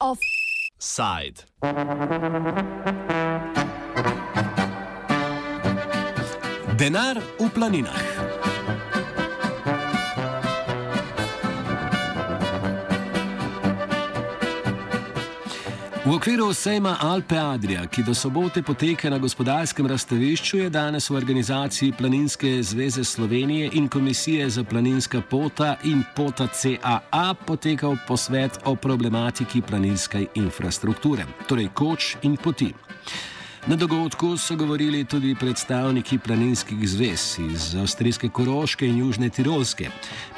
Offside. Denar v planinah. V okviru sejma Alpe Adria, ki do sobote poteka na gospodarskem razstavišču, je danes v organizaciji Planinske zveze Slovenije in Komisije za planinska pota in pota CAA potekal posvet o problematiki planinske infrastrukture, torej koč in poti. Na dogodku so govorili tudi predstavniki planinskih zvez iz Avstrijske Koroške in Južne Tirolske.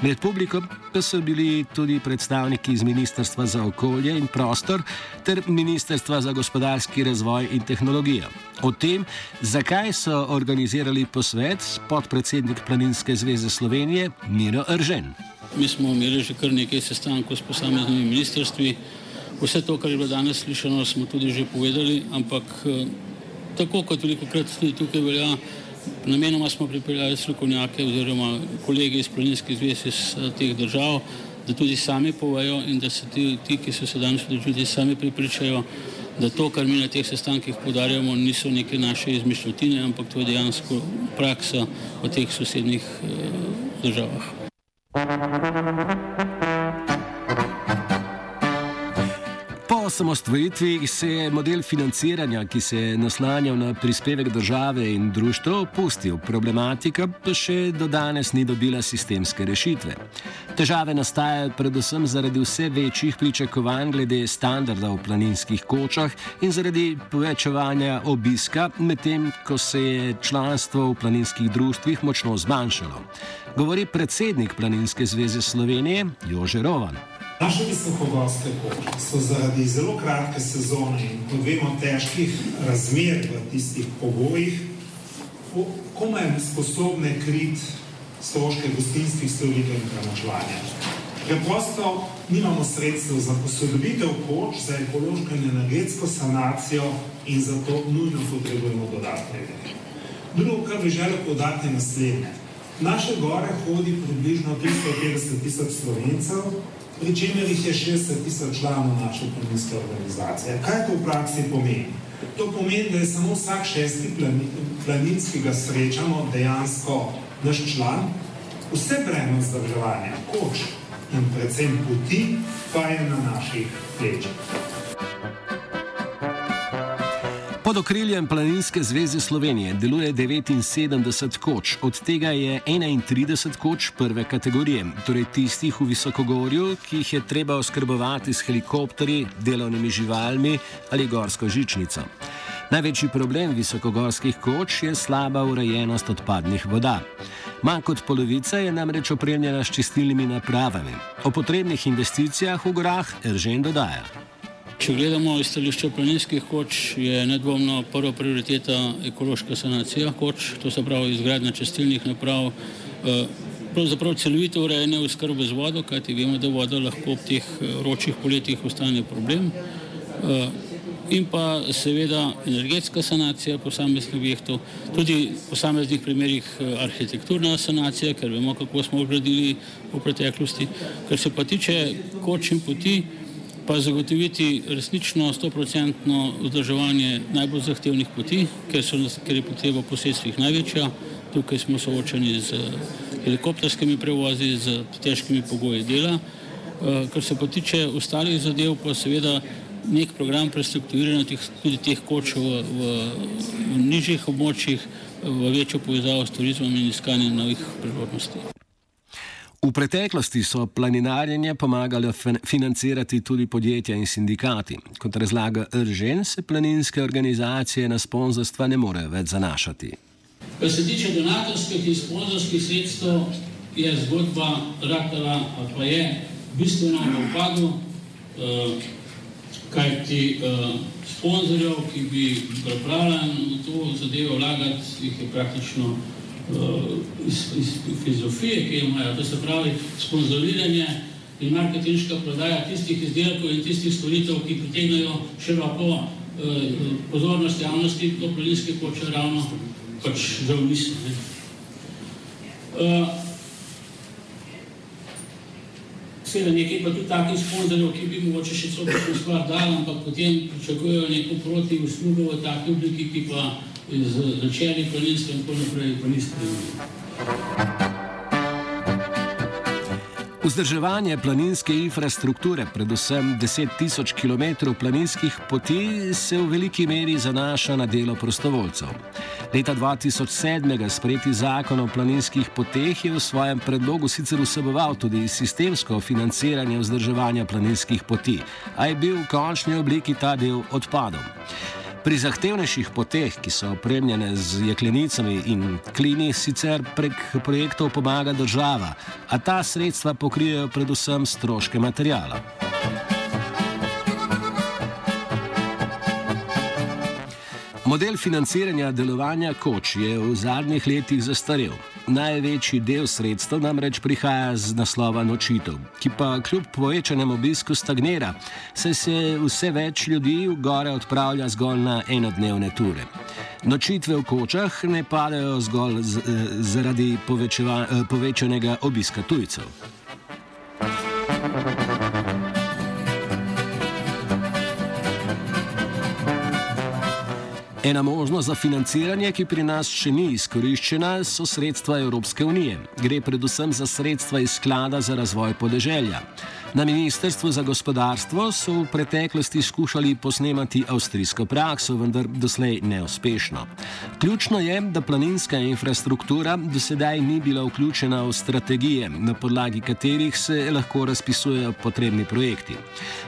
Med publiko pa so bili tudi predstavniki iz Ministrstva za okolje in prostor ter Ministrstva za gospodarski razvoj in tehnologijo. O tem, zakaj so organizirali posvet, podpredsednik Planinske zveze Slovenije Miro Eržen. Mi smo imeli že kar nekaj sestankov s posameznimi ministrstvi. Vse to, kar je bilo danes slišano, smo tudi že povedali, ampak tako kot veliko krat tudi tukaj velja, namenoma smo pripeljali strokovnjake oziroma kolege iz planinskih zvez iz eh, teh držav, da tudi sami povajo in da se ti, ti ki so se danes odločili, sami pripričajo, da to, kar mi na teh sestankih podarjamo, niso neke naše izmišljotine, ampak to je dejansko praksa v teh sosednjih eh, državah. Osamostvojitvi se je model financiranja, ki se je naslanjal na prispevek države in društva, opustil. Problematika pa še do danes ni dobila sistemske rešitve. Težave nastajajo predvsem zaradi vse večjih pričakovanj glede standarda v planinskih kočah in zaradi povečevanja obiska, medtem ko se je članstvo v planinskih društvih močno zmanjšalo. Govori predsednik Planinske zveze Slovenije Jože Rovan. Naše visokogorske koče so zaradi zelo kratke sezone in kot vemo težkih razmer v tistih pogojih komaj sposobne kriti stroške gostinskih storitev in prenočevanja. Preprosto nimamo sredstev za posodobitev koč, za ekološko in energetsko sanacijo in zato nujno potrebujemo dodatne vire. Drugo, kar bi želel podati, je naslednje. Naše gore hodi približno 350 tisoč slovencev, pri čemer jih je 60 tisoč članov naše planinske organizacije. Kaj to v praksi pomeni? To pomeni, da je samo vsak šesti planinski, ki ga srečamo, dejansko naš član, vse breme vzdrževanja, koč in predvsem poti, pa je na naših plečih. Pod okriljem Planinske zveze Slovenije deluje 79 koč, od tega je 31 koč prve kategorije, torej tistih v visokogorju, ki jih je treba oskrbovati s helikopterji, delovnimi živalmi ali gorsko žičnico. Največji problem visokogorskih koč je slaba urejenost odpadnih voda. Manj kot polovica je namreč opremljena s čistilnimi napravami. O potrebnih investicijah v gorah Eržen dodaja. Če gledamo iz stališča planinskih koč, je nedvomno prva prioriteta ekološka sanacija koč, to se pravi izgradnja čestilnih naprav, eh, pravzaprav celovito urejanje oskrbe z vodo, kajti vemo, da voda lahko ob teh eh, ročih poletjih ostane problem. Eh, in pa seveda energetska sanacija posameznih objektov, tudi v posameznih primerjih arhitekturna sanacija, ker vemo, kako smo obradili v preteklosti. Kar se pa tiče koč in poti, pa zagotoviti resnično 100% vzdrževanje najbolj zahtevnih poti, ker, so, ker je potreba po sredstvih največja. Tukaj smo soočeni z helikopterskimi prevozi, z težkimi pogoji dela. Eh, kar se pa tiče ostalih zadev, pa seveda nek program prestrukturiranja tudi teh koč v, v, v nižjih območjih, v večjo povezavo s turizmom in iskanjem novih priložnosti. V preteklosti so planinarjenje pomagali financirati tudi podjetja in sindikati. Kot razlaga Eržen, se planinske organizacije na sponzorstva ne morejo več zanašati. Kar se tiče donatorskih in sponzorskih sredstev, je zgodba Ratala, pa je bistveno v upadu, eh, kajti eh, sponzorjev, ki bi pripravljali v to zadevo vlagati, jih je praktično iz, iz filozofije, ki jo imajo, to se pravi sponzoriranje in marketinška prodaja tistih izdelkov in tistih storitev, ki pritegnajo široko uh, pozornost javnosti do planinske koče ravno pač žal niso. Uh, Seveda nekaj pa tudi takih sponzorjev, ki bi mogoče še kakšno stvar dali, ampak potem pričakujejo neko proti uslugo v taki obliki, ki pa z začeli planinstva in tako naprej pa niste. Vzdrževanje planinske infrastrukture, predvsem 10 tisoč km planinskih poti, se v veliki meri zanaša na delo prostovoljcev. Leta 2007 sprejeti zakon o planinskih poteh je v svojem predlogu sicer vseboval tudi sistemsko financiranje vzdrževanja planinskih poti, a je bil v končni obliki ta del odpadom. Pri zahtevnejših poteh, ki so opremljene z jeklenicami in klini, sicer prek projektov pomaga država, a ta sredstva pokrijejo predvsem stroške materijala. Model financiranja delovanja koč je v zadnjih letih zastarel. Največji del sredstev namreč prihaja z naslova nočitev, ki pa kljub povečanemu obisku stagnira, saj se vse več ljudi v gore odpravlja zgolj na enodnevne ture. Nočitve v kočah ne padajo zgolj z, eh, zaradi eh, povečanega obiska tujcev. Ena možnost za financiranje, ki pri nas še ni izkoriščena, so sredstva Evropske unije. Gre predvsem za sredstva iz sklada za razvoj podeželja. Na Ministrstvu za gospodarstvo so v preteklosti skušali posnemati avstrijsko prakso, vendar doslej neuspešno. Ključno je, da planinska infrastruktura do sedaj ni bila vključena v strategije, na podlagi katerih se lahko razpisujejo potrebni projekti.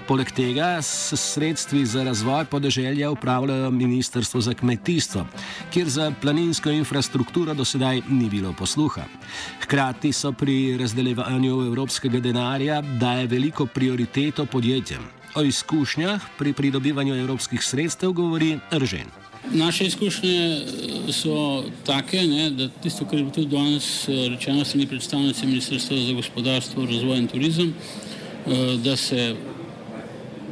Poleg tega s sredstvi za razvoj podeželja upravljajo Ministrstvo za kmetijstvo, kjer za planinsko infrastrukturo do sedaj ni bilo posluha. Hkrati so pri razdeljevanju evropskega denarja daje veliko prioriteto podjetjem. O izkušnjah pri pridobivanju evropskih sredstev govori Ržen. Naše izkušnje eh, so take, ne, da tisto, kar je bilo tudi danes eh, rečeno, se ni predstavnice Ministrstva za gospodarstvo, razvoj in turizem, eh, da se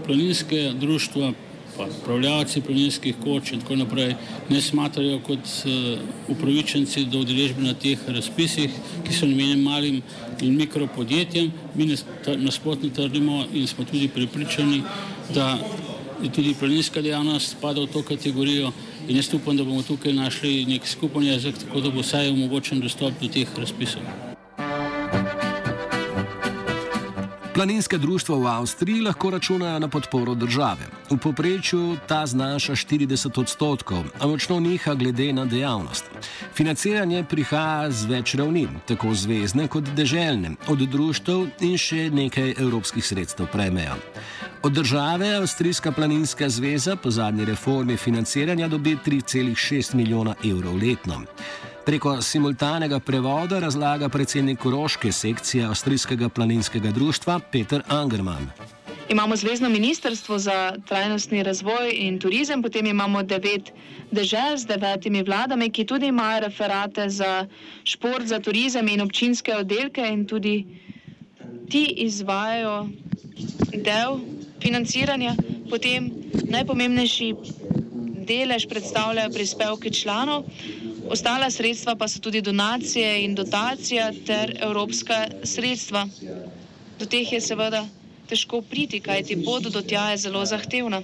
planinske društva pa upravljavci planinskih koč in tako naprej ne smatrajo kot uh, upravičenci do udeležbe na teh razpisih, ki so namenjeni malim in mikropodjetjem. Mi nasprotno trdimo in smo tudi pripričani, da tudi planinska dejavnost spada v to kategorijo in jaz upam, da bomo tukaj našli nek skupen jezik, tako da bo vsaj omogočen dostop do teh razpisov. Planinske društva v Avstriji lahko računajo na podporo države. V poprečju ta znaša 40 odstotkov, a močno niha glede na dejavnost. Financiranje prihaja z več ravni, tako zvezdne kot deželne, od društv in še nekaj evropskih sredstev prejmejo. Od države Avstrijska planinska zveza po zadnji reformi financiranja dobi 3,6 milijona evrov letno. Preko simultanega prevoda razlaga predsednik Koroške sekcije Avstrijskega planinskega društva Peter Angerman. Imamo Zvezdno ministrstvo za trajnostni razvoj in turizem, potem imamo devet dežel z devetimi vladami, ki tudi imajo referate za šport, za turizem in občinske oddelke in tudi ti izvajajo del financiranja. Potem najpomembnejši delež predstavljajo prispevke članov. Ostala sredstva pa so tudi donacije in dotacija ter evropska sredstva. Do teh je seveda težko priti, kajti pot do tja je zelo zahtevna.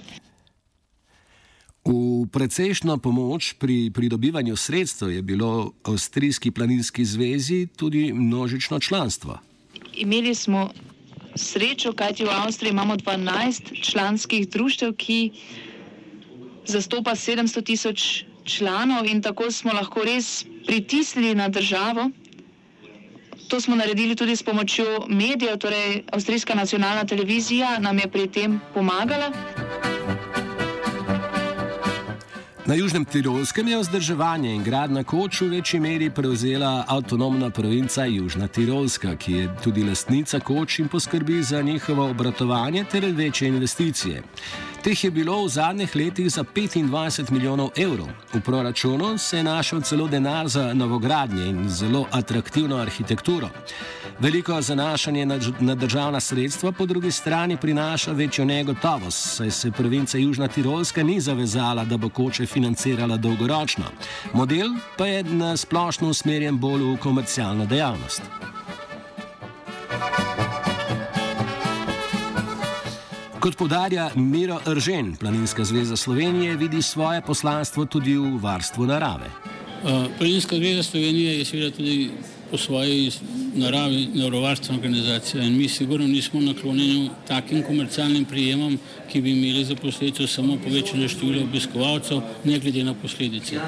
V precejšno pomoč pri pridobivanju sredstev je bilo Avstrijski planinski zvezi tudi množično članstvo. Imeli smo srečo, kajti v Avstriji imamo 12 članskih društev, ki zastopa 700 tisoč članov in tako smo lahko res pritisnili na državo. To smo naredili tudi s pomočjo medijev, torej Avstrijska nacionalna televizija nam je pri tem pomagala. Na Južnem Tirolskem je vzdrževanje in gradna koč v večji meri prevzela avtonomna provinca Južna Tirolska, ki je tudi lastnica koč in poskrbi za njihovo obratovanje ter večje investicije. Teh je bilo v zadnjih letih za 25 milijonov evrov. V proračunu se je našel celo denar za novogradnje in zelo atraktivno arhitekturo. Veliko zanašanje na državna sredstva po drugi strani prinaša večjo negotovost, saj se provinca Južna Tirolska ni zavezala, da bo koče financirala dolgoročno. Model pa je na splošno usmerjen bolj v komercialno dejavnost. Kot podarja Miro Eržen, Planinska zveza Slovenije vidi svoje poslanstvo tudi v varstvu narave. Uh, Planinska zveza Slovenije je seveda tudi po svoji naravi naravovarstvena organizacija in mi sigurno nismo naklonjeni takim komercialnim prijemom, ki bi imeli za posledico samo povečanje števila obiskovalcev, ne glede na posledice.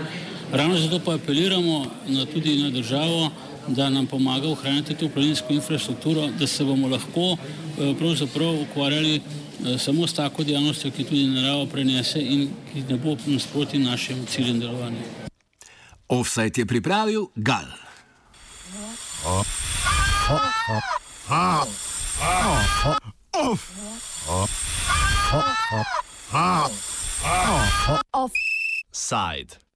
Ravno zato pa apeliramo na, tudi na državo, da nam pomaga ohraniti to planinsko infrastrukturo, da se bomo lahko uh, pravzaprav ukvarjali Eh, samo s tako dejavnostjo, ki tudi narava prenese in ki ne bo nasproti našim ciljem delovanja. Offside je pripravil Gal. Offside.